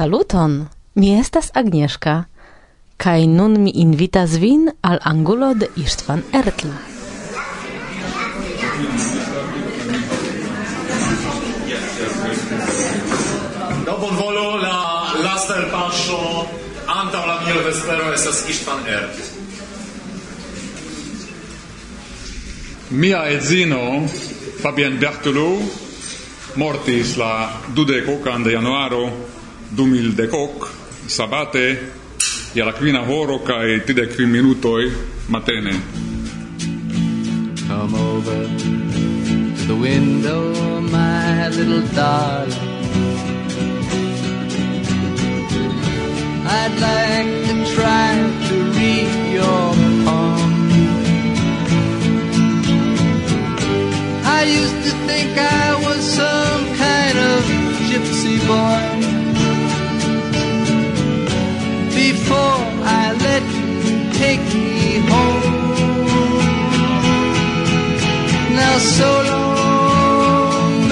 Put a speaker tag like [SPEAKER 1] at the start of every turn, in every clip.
[SPEAKER 1] Saluton! Mi estas Agnieszka, kaj nun mi invitas vin al angulo de Istvan Ertl.
[SPEAKER 2] Do bonvolu la laster paŝo antaŭ la mielvespero estas Istvan Ertl.
[SPEAKER 3] Mia edzino Fabien Bertolo mortis la dudeko de januaro 2010 sabate je la quina horo kaj tridek kvin minutoi matene.
[SPEAKER 4] Come over to the window, my little darling. I'd like to try to read your poem. I used to think I so long.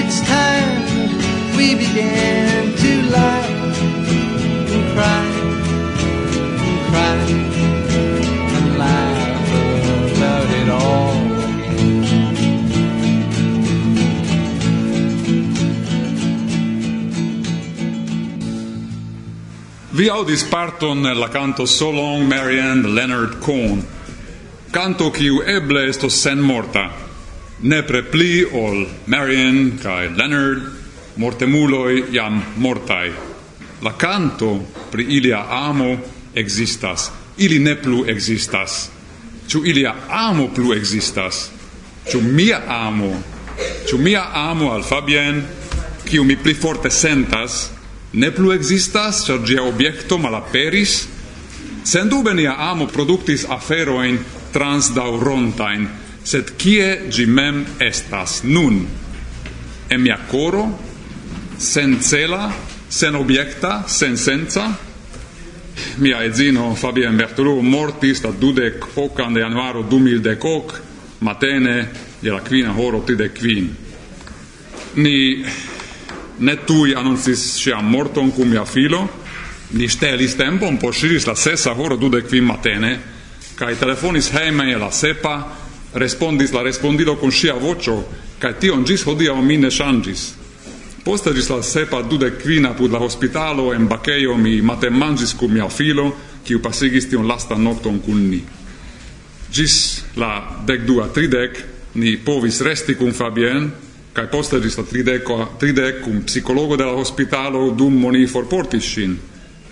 [SPEAKER 4] It's time we began to laugh and cry and cry and laugh about it all.
[SPEAKER 3] Vi audis parton la canto So Long Marianne Leonard Cohen. canto quiu eble estos sen morta, nepre pli ol Marian kai Leonard mortemuloi iam mortai. La canto pri ilia amo existas, ili ne plu existas. Ciu ilia amo plu existas? ciu mia amo? ciu mia amo al Fabien, kiu mi pli forte sentas, ne plu existas, cer gia objekto malaperis? Sendube nia amo productis aferoin transdaurontain, sed kie gi mem estas nun? En mia coro, sen cela, sen objecta sen senza, mia edzino Fabien Bertolou mortis la dudec ocan de januaro 2010 matene de la quina horo tridec quin. Ni ne tui annuncis sia morton cum mia filo, ni stelis tempon, posiris la sessa horo dudec quin matene, cae telefonis heimen la sepa, respondis la respondilo con sia vocio, cae tion gis hodia mi ne shangis. Posta gis la sepa dude quina pud la hospitalo en baceio mi matem mangis cum mia filo, quiu pasigis tion lasta nocton cun ni. Gis la dec dua tridec, ni povis resti cum Fabien, cae posta gis la trideco, tridec cum psicologo de la hospitalo dum moni forportis shin.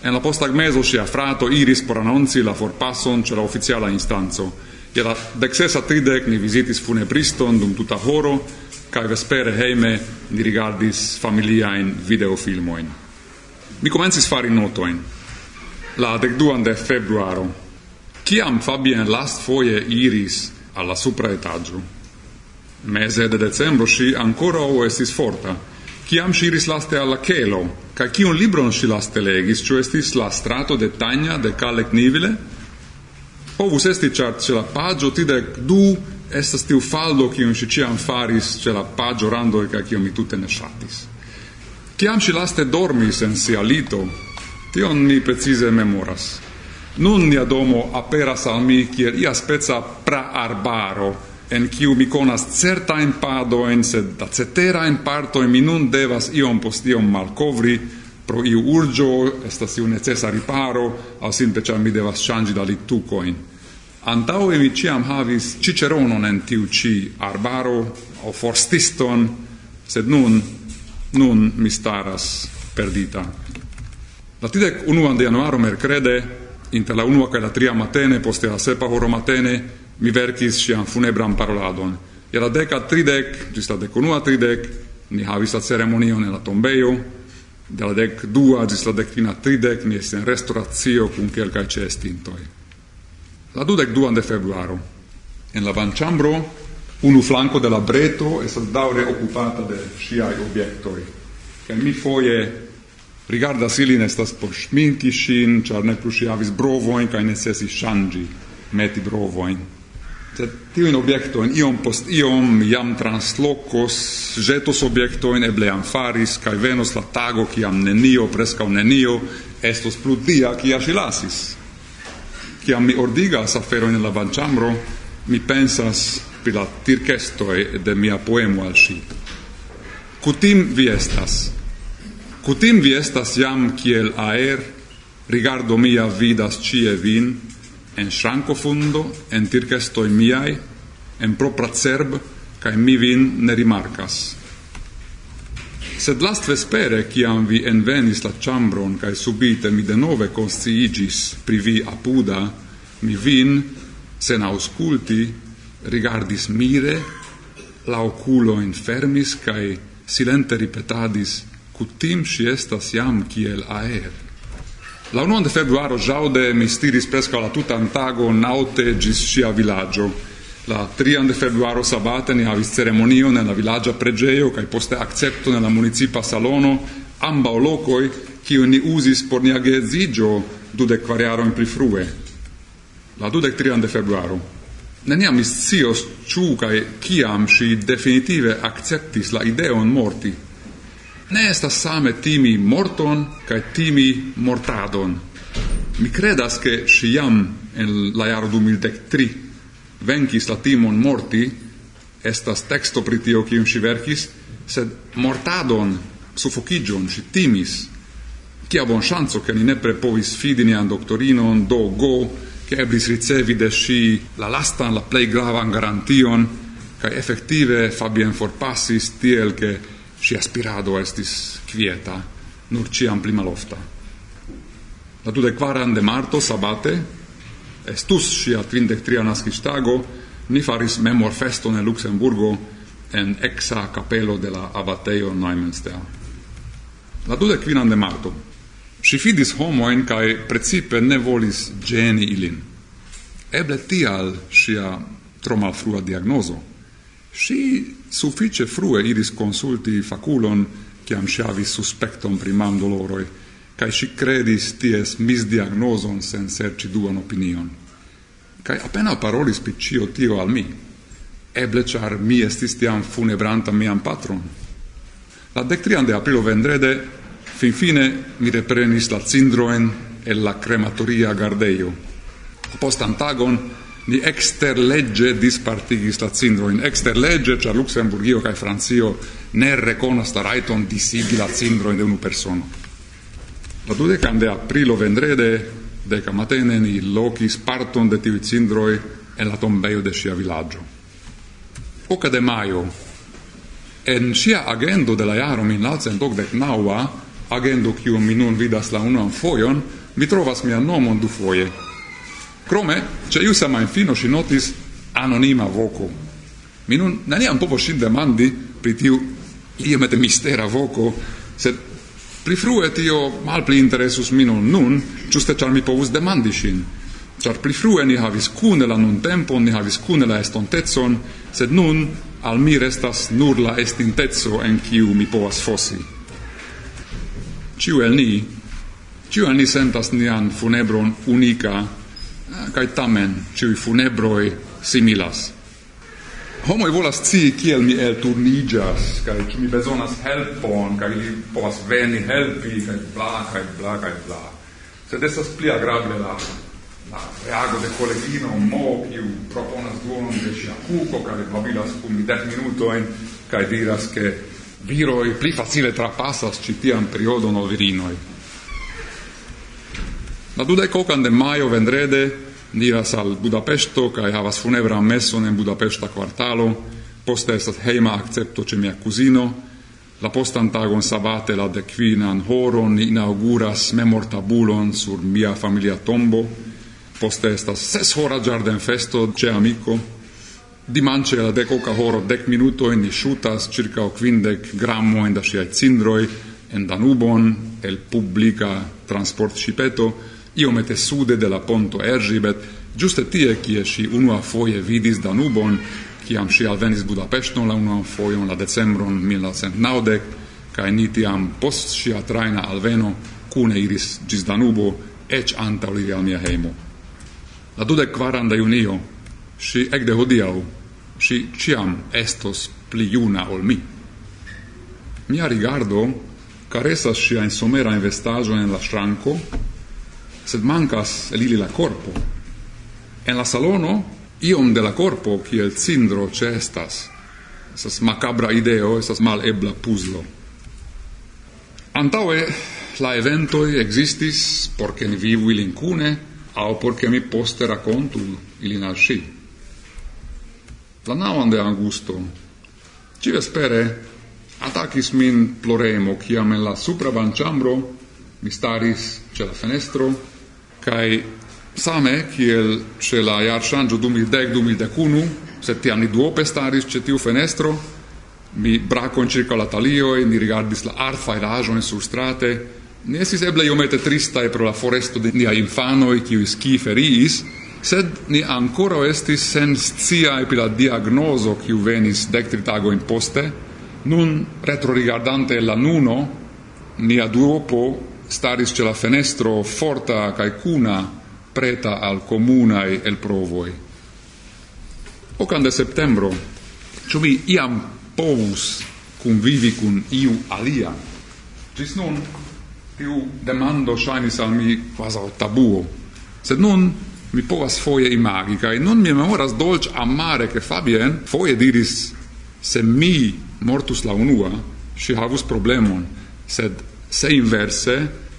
[SPEAKER 3] En la postag meso ŝia frato iris por anonci la forpason ĉe la oficiala instanco. Je la deksesa tridek ni vizitis funebriston dum tuta horo kaj vespere hejme ni rigardis familiajn videofilmojn. Mi komencis fari notojn. La dekduan de februaro. Kiam Fabien last lastfoje iris alla supra etaĝo? Mese de decembro ŝi ankoraŭ estis forta, Ciam si iris laste alla celo, ca cion libron si laste legis, cio estis la strato de Tagna de Calec Nivile, povus esti chart ce la pagio tidec du estas tiu faldo cion si ciam faris ce la pagio randoi ca cion mi tute ne shatis. Ciam si laste dormis en sia lito, tion mi precise memoras. Nun nia domo aperas al mi kiel ia spezza praarbaro, en kiu mi konas pado en sed da ceterain parto mi nun devas iom post iom malkovri, pro iu urgio, estas iu necesa riparo, au simple char mi devas shangi da litucoin. e mi ciam havis ciceronon en tiu ci arbaro, o forstiston, sed nun, nun mi staras perdita. La tidec unuan de januaro mercrede, inter la unua ca la tria matene, poste la sepa horo matene, mi verkis ŝian funebran paroladon. Je la deka tridek, ĝis la dekunua tridek, ni havis la ceremonion en la tombejo, de la dek dua ĝis la dekvina tridek ni estis en restoracio kun kelkaj ĉeestintoj. La dudek duan de februaro, en la banĉambro, unu flanko de la breto estas daŭre okupata de ŝiaj objektoj. Kaj mi foje rigarda ilin estas por ŝminki ŝin, ĉar ne plu ŝi havis brovojn kaj necesis ŝanĝi, meti brovojn sed tiu in objekto in iom post iom iam translocos, jetos objectoin eble ebleam faris, kai venos la tago ciam nenio, prescau nenio, estos plu dia cia si ki am mi ordigas aferoin in la vanciambro, mi pensas pri la tirkesto de mia poemo al si. Cutim vi estas. Cutim vi estas iam kiel aer, rigardo mia vidas cie vin, en shanco fundo, en tircestoi miai, en propra cerb, cae mi vin ne rimarcas. Sed last vespere, ciam vi envenis la chambron, cae subite mi de nove consciigis pri vi apuda, mi vin, sen ausculti, rigardis mire, la oculo infermis, cae silente ripetadis, cutim si estas jam kiel aer. La 1 de februaro Jaude mi stiris presca la tuta antago naute gis sia villaggio. La 3 de februaro sabate ni havis ceremonio nella villaggia pregeo cae poste accepto nella municipa salono amba locoi kiu ni usis por nia du de quariaro in prifrue. La 2 de februaro. Neniam mi cios ciu cae ciam si definitive acceptis la ideon morti ne estas same timi morton kaj timi mortadon. Mi credas che siam en la jaro 2003 venkis la timon morti, estas texto pri tio kiun si verkis, sed mortadon, sufokigion, si timis. Kia bon ŝanco, ke ni nepre povis fidi nian doktorinon, do go, che eblis ricevi de si la lastan, la plej gravan garantion, kaj efektive Fabien forpasis tiel, che si aspirado estis quieta, nur ciam pli malofta. La dude quaran de marto sabate, estus sia trindec tria nascistago, ni faris memor feston e Luxemburgo en exa capello de la abateio Neumünster. La dude quinan de marto, si fidis homoen cae precipe ne volis geni ilin. Eble tial sia tro malfrua diagnoso – Si suffice frue iris consulti faculon, ciam si avis suspectum primam doloroi, cae si credis ties misdiagnoson sen serci duan opinion. Cae appena parolis piccio tio al mi, eble char mi estis tiam funebrantam miam patron. La dectrian de aprilo vendrede, fin fine mi reprenis la cindroen e la crematoria gardeio. Postan tagon, ni exterlegge dispartigis la cindroin. Exterlegge, cia Luxemburgio cae Francio ne reconas la raiton disigi la cindroin de unu persono. La dudecan de aprilo vendrede, deca matene, ni locis parton de tivi cindroi en la tombeio de sia villaggio. Oca de maio, en sia agendo de la jaro 1989, agendo cium mi nun vidas la unuan foion, mi trovas mia nomon du foie. Crome, ceiu sa mai fino si notis anonima voco. Mi nun neniam popo ŝin demandi pri tiu iomete mistera voco, sed pli frue tio malpli interesus minun nun, ĝuste ĉar mi povus demandi sin. Ĉar pli frue ni havis kune la nuntempon, ni havis kune la estontetson, sed nun al mi restas nur la estintetso en kiu mi povas fosi. Ciu el ni, ciu el ni sentas nian funebron unika kai tamen ĉiuj funebroi similas. Homo volas ci kiel mi elturniĝas, kai ci mi bezonas helpon, kai li povas veni helpi, kai bla, kai bla, kai bla. Sed estas pli agrable la, la reago de kolegino Mo, kiu proponas duonon de sia cuco kai babilas cum mi dek minutojn, kai diras, ke viroj pli facile trapassas ci tian periodon ol virinoi La dudai cocan de maio vendrede diras al Budapesto cae havas funebra messon en Budapesta quartalo, poste estas heima accepto ce mia cusino, la postan tagon sabate la decquinan horon inauguras memortabulon sur mia familia tombo, poste estas ses hora giarden festo ce amico, Dimance la decoca horo dec minuto in sciutas circa quindec grammo in da sciai cindroi en Danubon el publica transport cipeto iomete sude de la ponto Erzsébet, giuste tie kie si unua foie vidis Danubon, kiam si alvenis Budapeston la unuan foion la decembron 1990, kai nitiam post sia traina alveno cune iris gis Danubo, ec anta olivia al mia heimo. La dudec quaran de junio, si ecde hodiau, si ciam estos pli iuna ol mi. Mia rigardo caresas sia in somera investaggio en la stranco, sed mancas el ili la corpo. En la salono iom de la corpo kiel cindro ĉe estas. Estas macabra ideo, esas mal ebla puzlo. Antaue, la eventoi existis, porque ni vivu ilin cune, au porque mi poste racontu ilin al si. La nauan de Augusto Civespere atacis min ploremo, ciam en la supra banchambro mi staris ce la fenestro Kai same kiel ce la iar shangio 2010-2011, sed tiam ni duope staris ce tiu fenestro, mi bracon circa la e ni rigardis la arfa irajoen sur strate, ni estis eble iomete tristae pro la foresto de nia infanoi, kiui ski feriis, sed ni ancora estis sen sciae pri la diagnoso kiu venis dec tritago in poste, nun retrorigardante la nuno, nia duopo staris ce la fenestro forta cae cuna preta al comunae el provoi. Ocan de septembro, ciò mi iam povus convivi cun iu alia? Cis nun, tiu demando shainis al mi quasi tabuo, sed nun mi povas foie imagi, cae nun mi memoras dolc amare che Fabien foie diris se mi mortus la unua, si havus problemon, sed Se inverse,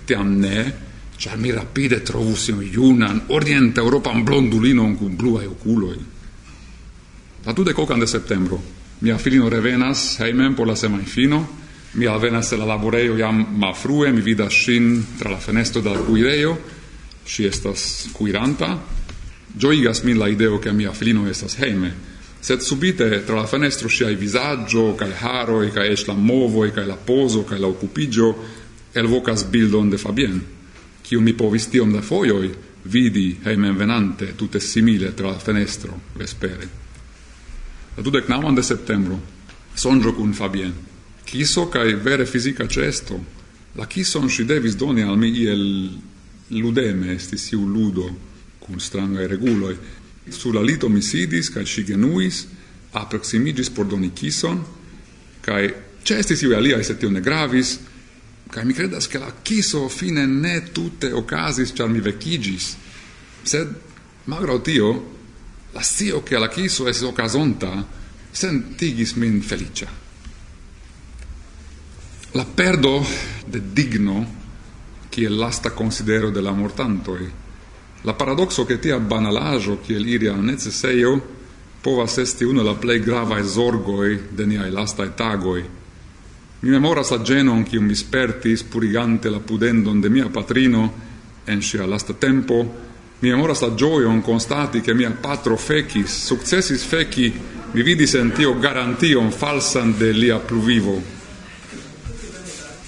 [SPEAKER 3] tiam ne, char mi rapide trovusim iunan, orient-europan blondulinon cum bluae oculoi. La tude cocan de septembro, mia filino revenas heimen por la semain fino, mi alvenas la laboreio jam malfrue, mi vidas shin tra la fenestro del cuireio, si estas cuiranta, gioigas min la ideo che mia filino estas heime, sed subite tra la fenestro siai visaggio, cae haroi, cae es la movoi, cae la poso, cae la occupigio, elvocas bildon de Fabien, qui mi povis tiom da foioi vidi heimen venante tutte simile tra fenestro vespere. La dudec nauan de septembro, sonjo cun Fabien. chiso cae vere fisica cesto, La kison si devis doni al mi iel ludeme, estis iu ludo cun strangae reguloi, Sur la lito mi sidis cae si genuis, approximigis por doni kison, cae cestis iu aliae, se tio ne gravis, Kaj mi credas che la kiso fine ne tutte ocasis, char mi vecigis. Sed, malgrau tio, la scio che la kiso es ocasonta, sentigis min felicia. La perdo de digno, kiel lasta considero de la mortantoi, la paradoxo che tia banalajo, kiel iria necesseio povas esti uno la plei gravae zorgoi de niai lastai tagoi, Mi memoras la genon cium mi spertis purigante la pudendon de mia patrino en sia lasta tempo. Mi memoras la gioion constati che mia patro fecis, successis feci, mi vidis en tio garantion falsan de lia pluvivo.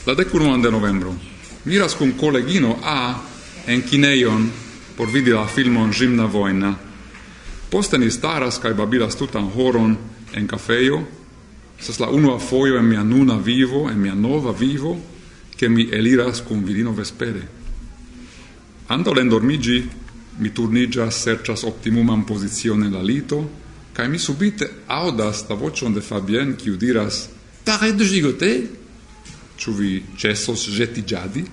[SPEAKER 3] La decunuan de novembro. Miras cum collegino A en kineion por vidi la filmon Gimna Voina. Poste ni staras babilas tutan horon en cafeio, Estas la unua foio en mia nuna vivo, en mia nova vivo, che mi eliras cum virino vespere. Ando l'endormigi, mi turnigas sercias optimuman posizione en la lito, cae mi subite audas la vocion de Fabien, quiu diras: "Pare de gigote!" Ĉu vi cessos jeti giadi?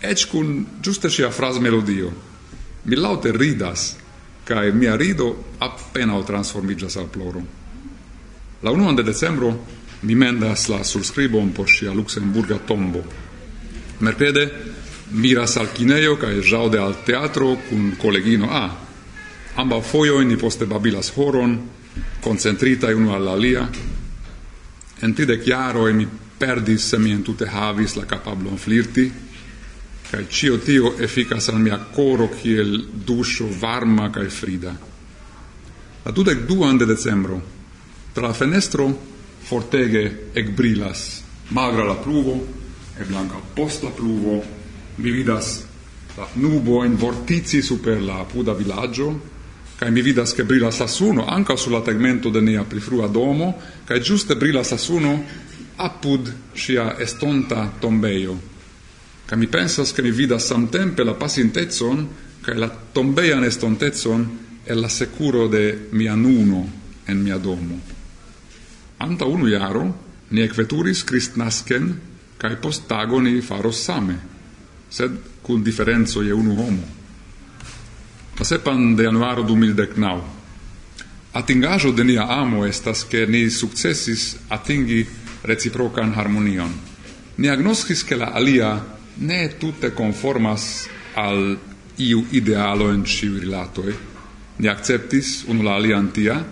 [SPEAKER 3] Ec cun giusta sia fras melodio. Mi laute ridas, cae mia rido appena o transformigas al ploro. La 1 de decembro mi mendas la subscribon por sia Luxemburga tombo. Merpede miras al kinejo kaj ĵaŭde al teatro kun kolegino A. Ambaŭ fojojn ni poste babilas horon, koncentritaj unu al la alia. En tridek jaroj mi perdis se mi entute havis la kapablon flirti, kaj ĉio tio efikas al mia koro kiel duŝo varma kaj frida. La dudek duan de decembro Tra la fenestro fortege ecbrilas magra la pluvo, e blanca post la pluvo, mi vidas la nubo in vortici super la puda villaggio, cae mi vidas che brilas la suno, anca sulla tegmento de nea prifrua domo, cae giuste brilas la suno, apud sia estonta tombeio. Cae mi pensas che mi vidas samtempe la pasintezzon cae la tombeian estontezzon e la securo de mia nuno en mia domo. Anta unu iaro ni ekveturis Kristnasken cae post tago ni faros same, sed cun differenzo je unu homo. La sepan de januaro 2019. atingajo de nia amo estas ke ni sukcesis atingi reciprokan harmonion. Ni agnoskis ke la alia ne tutte conformas al iu idealo en ciu rilatoi. Ni acceptis unu la alian tia,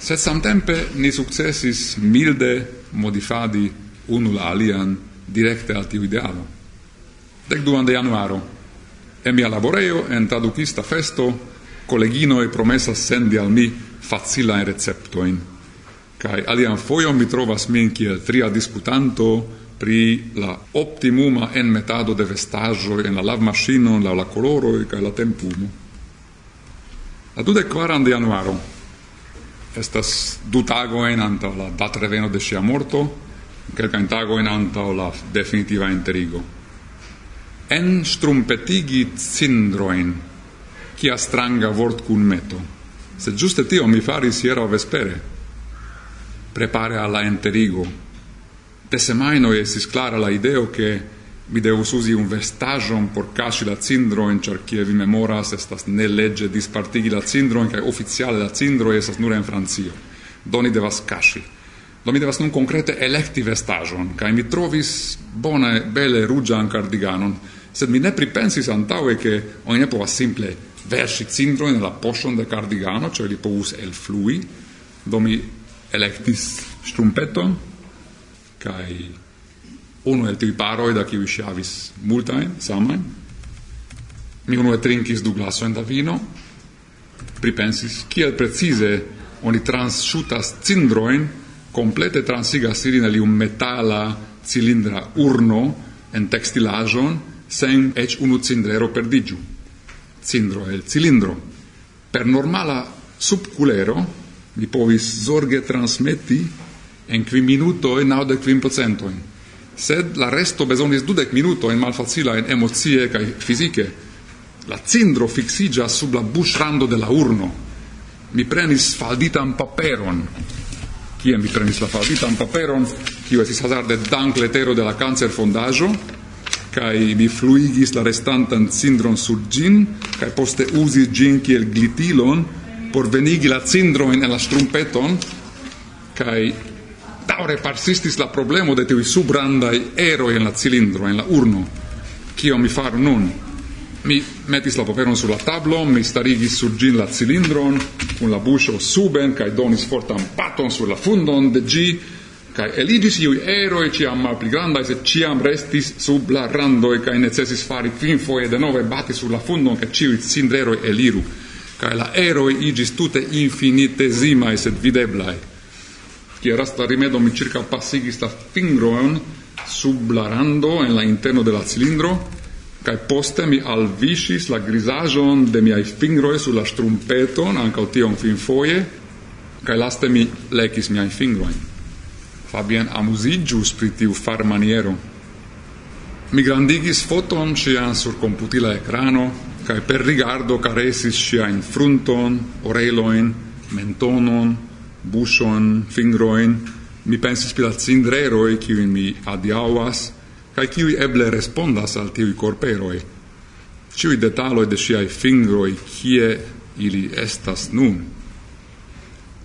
[SPEAKER 3] sed samtempe ni successis milde modifadi unul alian directe al tiu idealo. Dec duan de januaro, e mia laboreo en traducista festo, collegino e promessa sendi al mi in receptoin, Kai alian foion mi trovas min kiel tria disputanto pri la optimuma en metado de vestaggio en la lav machino, la la coloro e la tempumo. La dudek kvaran de januaro, estas du tagoen antaŭ la datreveno de sia morto, kelkajn tagoen antaŭ la definitiva enterigo. En strumpetigi cindroin, kia stranga vort kun meto. Se giuste tio mi faris hieraŭ vespere. Prepare alla enterigo. De semaino esis clara la ideo che mi devus usi un vestagion por casi la cindroin, char kie vi memoras, estas ne legge dispartigi la cindro che ufficiale la cindro estas nur en Francio. doni devas casi Do mi devas nun concrete electi vestagion, kai mi trovis bone, bele, rugian cardiganon, sed mi ne pripensis antaue che oni ne povas simple versi cindroin la poshon de cardigano, cioè li povus elflui, do mi electis strumpeton, kai uno el tiuj paroj da kiuj ŝi havis multajn samajn. Mi uno trinkis du glasojn da vino. Pripensis kiel precise oni transshutas cindroin complete transigas ilin el un metala cilindra urno en textilajon sen ec unu cindrero digiu. cindro el cilindro. Per normala subculero mi povis zorge transmetti en qui minuto e naude quim procentojn sed la resto besonis dudek minuto en malfacila en emocie kaj fizike. La cindro fixigia sub la buŝrando de la urno. Mi prenis falditan paperon. Kie mi prenis la falditan paperon, kiu esis hazarde dank letero de la cancer fondajo, kai mi fluigis la restantan cindron sur gin, kai poste uzis gin kiel glitilon por venigi la cindrojn en la strumpeton, kai daure persistis la problemo de tiuj subrandai ero en la cilindro, en la urno. Kion mi faru nun? Mi metis la paperon sur la tablo, mi starigis sur gin la cilindron, kun la buŝo suben, kaj donis fortan paton sur la fundon de gi, kaj eligis iuj eroj ĉiam malpli grandaj, sed ĉiam restis sub la randoj, kaj necesis fari kvinfoje denove bati sur la fundon, ke ĉiuj cindreroj eliru, kaj la eroj iĝis tute infinitezimaj, sed videblaj che era sta rimedo mi circa passigi sta fingroen sub la rando en la interno de la cilindro, kai poste mi alviŝis la grisajon de miaj fingroe sur la strumpeton, ankaŭ tion finfoje, kai laste mi lekis miajn fabian Fabien amuziĝus pri far farmaniero. Mi grandigis foton ŝian sur computila ecrano kai per rigardo karesis ŝiajn frunton, oreloin mentonon, buŝon, fingroin, mi pensis pri la cindreroj mi adiaŭas kaj kiuj eble respondas al tiuj korperoj. Ĉiuj detaloj de ŝiaj fingroj, kie ili estas nun.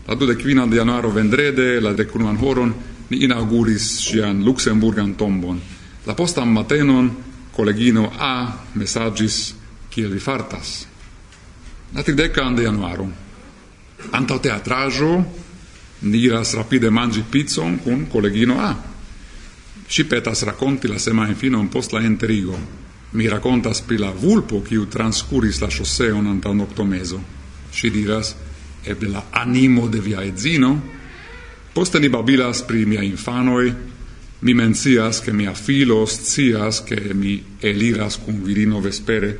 [SPEAKER 3] La dudekkvina de januaro vendrede, la dekunuan horon, ni inauguris sian Luxemburgan tombon. La postam matenon collegino A messagis, kiel vi fartas. La tridekan de januaro. Antaŭ ni rapide mangi pizzon cun collegino A. Si petas racconti la semain finon post la enterigo. Mi racontas pri la vulpo chiu transcuris la chosseon un octomeso. Si diras, eble la animo de via edzino. Poste ni babilas pri mia infanoi, mi mencias che mia filo scias che mi eliras cum virino vespere.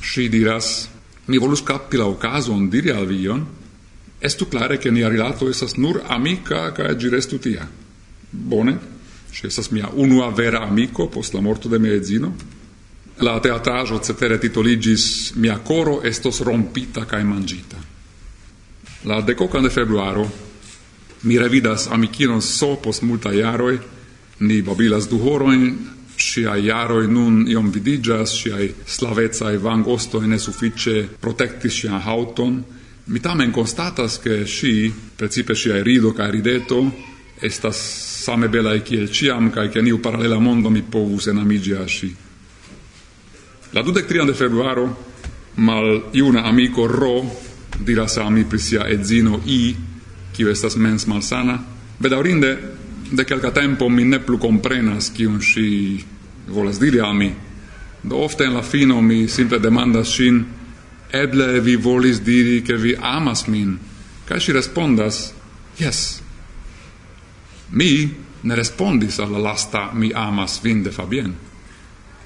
[SPEAKER 3] Si diras, mi volus capi la ocasion diri al vion, estu clare che nia rilato esas nur amica ca gi restu tia. Bone, ci esas mia unua vera amico post la morto de mia edzino. La teatrajo cetere titoligis Mia coro estos rompita cae mangita. La decocan de februaro mi revidas amicinon so post multa iaroi, ni babilas du horoin, sciai iaroi nun iom vidigas, shia slavezza e vang ostoi ne suffice protectis scian hauton, Mi tamen constatas che sci, precipe sciae rido ca rideto, estas same belae kiel ciam, ca che niu paralela mondo mi povus enamigi a sci. La 23 de februaro, mal iuna amico Ro diras a mi prisia edzino I, kiu estas mens malsana, bedaurinde de calca tempo mi ne plu comprenas kiun si volas diri a mi. Do ofte en la fino mi simple demandas sin eble vi volis diri che vi amas min. Ca si respondas, yes. Mi ne respondis alla lasta mi amas vin de Fabien.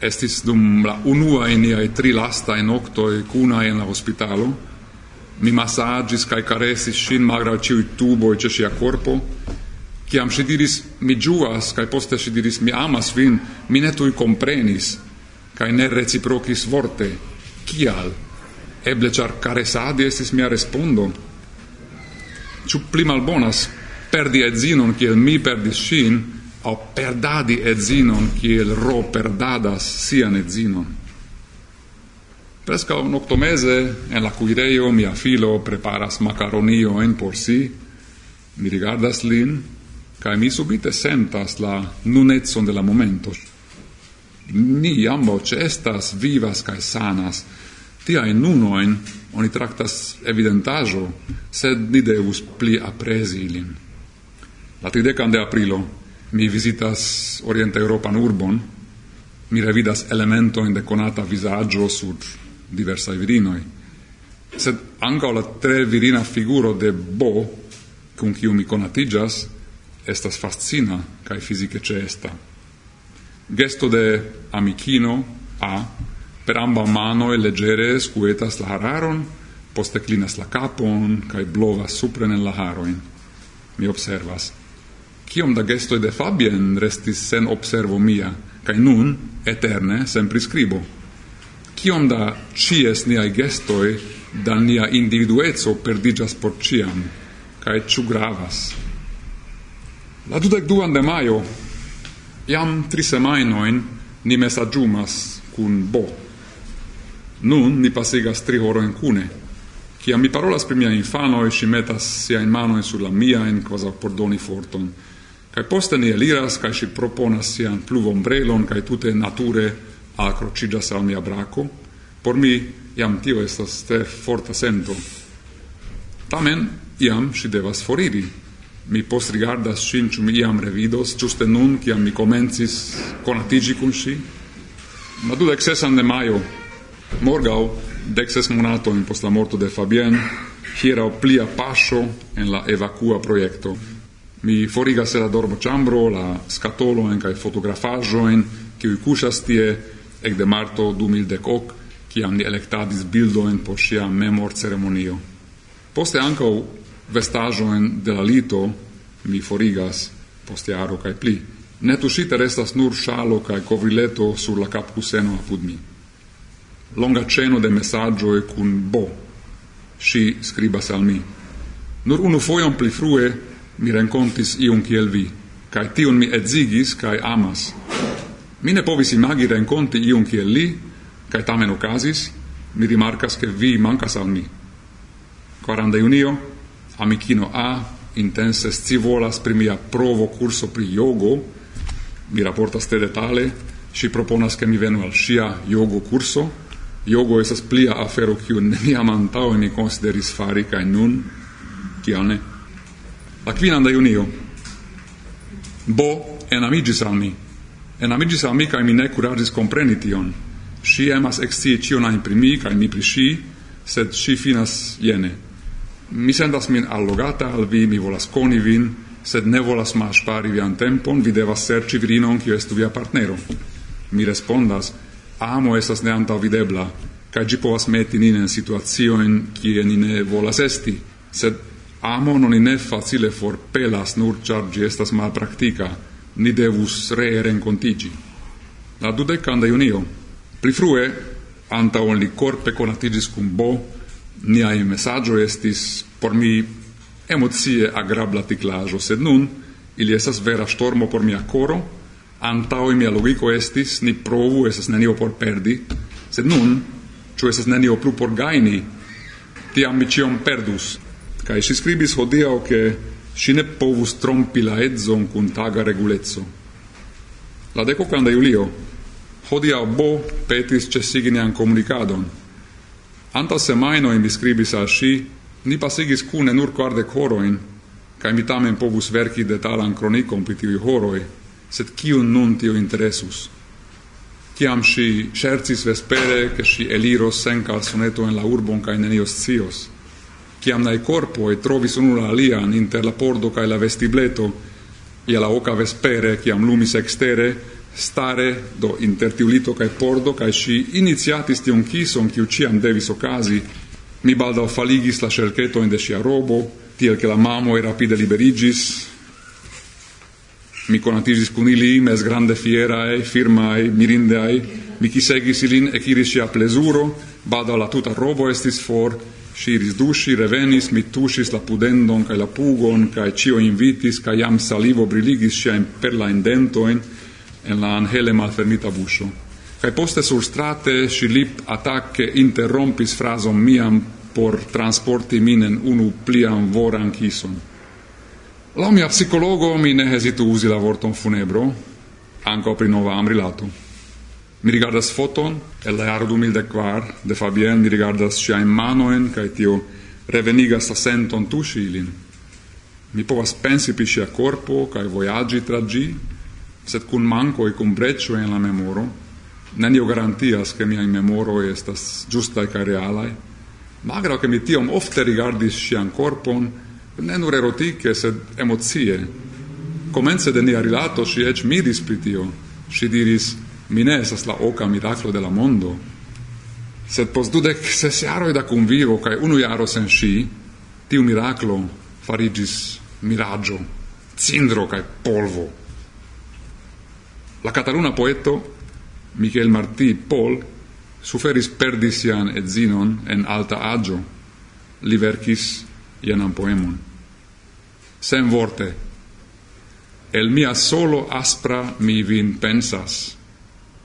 [SPEAKER 3] Estis dum la unua in iai tri lasta in octoi cuna in la hospitalo, mi massagis cae caresis shin magra ciui tubo e cesia corpo, ciam si diris mi giuas, cae poste si diris mi amas vin, mi ne tui comprenis, cae ne reciprocis vorte, cial? eble char caresadi estis mia respondo. Ciu pli malbonas perdi edzinon kiel mi perdis shin, au perdadi edzinon kiel ro perdadas sian edzinon. Presca un octomese, en la cuireio, mia filo preparas macaronioen por si, mi rigardas lin, cae mi subite sentas la nunetson de la momento. Ni ambo cestas, vivas cae sanas, tiain nunoin oni tractas evidentajo sed ni devus pli apresi ilin. La 30 de aprilo mi visitas orienta Europan urbon, mi revidas elementojn de conata visaggio sur diversa virinoi sed anca la tre virina figuro de Bo, cum kiu mi conatigas estas fascina cae fisice cesta Gesto de amicino A Per amba mano e leggere scuetas la hararon, poste clinas la capon, cae blovas supren nel la haroin. Mi observas. Kiom da gestoi de Fabien restis sen observo mia, cae nun, eterne, sem prescribo. Kiom da cies niai gestoi da nia individuezzo perdigas por ciam, cae ciu gravas. La dudek duan de maio, iam tri semainoin, ni mesaĝumas cun Bo, Nun ni pasigas tri horojn cune. Kiam mi parolas pri mia infano e si metas mano e sulla mia en cosa por doni forton. Kaj poste ni eliras, kaj si proponas sian pluvombrelon, kaj tute nature acrocigas al mia braco. Por mi jam tio estas tre forta sento. Tamen iam si devas foriri. Mi postrigardas ŝin, ĉu mi iam revidos, giuste nun, ciam mi comencis konatiĝi kun Ma du dudek sesan de maio, Morgau, dexes monatojn post la morto de Fabien, hieraŭ plia pascio en la evacua proiecto. Mi forigas la dormo chambro, la scatolo en cae fotografaggio en kiuj cusas tie de marto 2010, ciam ni bildo en por sia memor ceremonio. Poste ankaŭ vestaĵojn de la lito mi forigas poste aro cae pli. Netuŝite restas nur shalo cae covrileto sur la kapkuseno apud mi longa ceno de messaggioi cun bo, si scribas al mi. Nur unu foion pli frue mi rencontis iun kiel vi, cae tion mi edzigis cae amas. Mi ne povis imagi renconti iun kiel li, cae tamen ocasis, mi rimarcas che vi mancas al mi. 40 junio, amicino A intense scivolas pri mia provo curso pri yogo, mi rapportas te detale, si proponas che mi venu al sia yogo curso, yogo esas plia afero kiun neniam antaŭe ni consideris fari kaj nun kial ne? La kvinan junio Bo enamigis al mi. Enamigis al mi kaj mi ne kuraĝis kompreni tion. Ŝi emas ekscii ĉion ajn pri mi kaj mi pri ŝi, sed ŝi finas jene. Mi sendas min allogata al vi, mi volas koni vin, sed ne volas malŝpari vian tempon, vi devas serĉi virinon kiu estu via partnero. Mi respondas, amo estas ne antaŭvidebla kaj ĝi povas meti nin en situacion kie ni ne volas esti sed amo non ne facile forpelas nur ĉar ĝi estas malpraktika ni devus ree renkontiĝi la dudekan de junio pli frue antaŭ ol ni korpe konatiĝis kun bo niaj mesaĝoj estis por mi emocie agrabla tiklaĵo sed nun ili estas vera ŝtormo por mia koro antao mia logico estis, ni provu, esas nenio por perdi, sed nun, ĉu esas nenio plu por gaini tiam mi perdus. Kaj si scribis hodiaŭ, ke si ne povus trompi la edzon kun taga regulezzo La deco de julio, hodiaŭ Bo petis ĉesigi nian komunikadon. Antaŭ semaino mi scribis a si ni pasigis kune nur quarde coroin kaj mi tamen povus verki detalan kronikon pri tiuj horoj, sed kiun nun tio interesus? Tiam si certis vespere che si eliros sen calzoneto en la urbon cae nenios cios Ciam nai trovi trovis unula alian inter la pordo cae la vestibleto, ia la oca vespere, ciam lumis extere, stare do inter tiulito cae pordo cae si iniziatis tion chison ciu ciam devis ocasi, mi baldo faligis la cerceto in de sia robo, tiel che la mamo e rapide liberigis, mi conatisis cun ili, mes grande fierae, firmae, mirindeae, mi chisegis ilin, eciris sia plesuro, bada la tuta robo estis for, si risdusci, revenis, mi tusis la pudendon cae la pugon, cae cio invitis, cae iam salivo briligis per la dentoin en la angele malfermita buscio. Cae poste sur strate si lip attacche interrompis frasom miam por transporti minen unu plian voran chison. La mia psicologo mi ne hesitu usi la vorton funebro, anco pri nova amrilato. Mi rigardas foton, el la jaro 2004, de Fabien mi rigardas siain manoen, cae tio revenigas la senton tusi ilin. Mi povas pensi pri sia corpo, cae voyagi tra gi, sed cun manco e cun breccio en la memoro, nenio garantias che miai memoro estas giustae cae realae, magra che mi tiom ofte rigardis sian corpon, ne nur erotike, sed emocie. Comence de nia rilato si ec midis pritio. Si diris, mi ne esas la oca miraclo de la mondo, sed pos dudec ses jaroi da convivo, cae unu jaro sen si, tiu miraclo farigis miraggio, cindro cae polvo. La cataluna poeto Michel Martí Paul, suferis perdis et zinon en alta agio, li vercis ianan poemon sen vorte. El mia solo aspra mi vin pensas.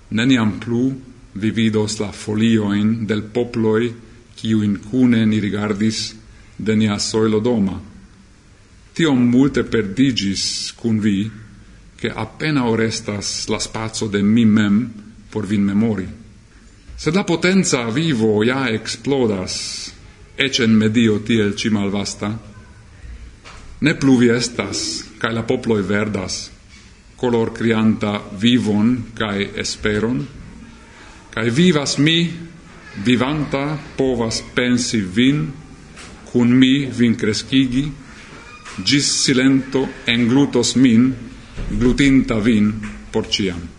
[SPEAKER 3] Neniam plu vi vidos la folioin del poploi in cune ni rigardis de nia soilo doma. Tiom multe perdigis cun vi, che appena orestas la spazio de mi mem por vin memori. Sed la potenza vivo ja explodas, ecen medio tiel ci malvasta, ne pluvi estas, cae la poploi verdas, color crianta vivon cae esperon, cae vivas mi, vivanta, povas pensi vin, cun mi vin crescigi, gis silento englutos min, glutinta vin por ciam.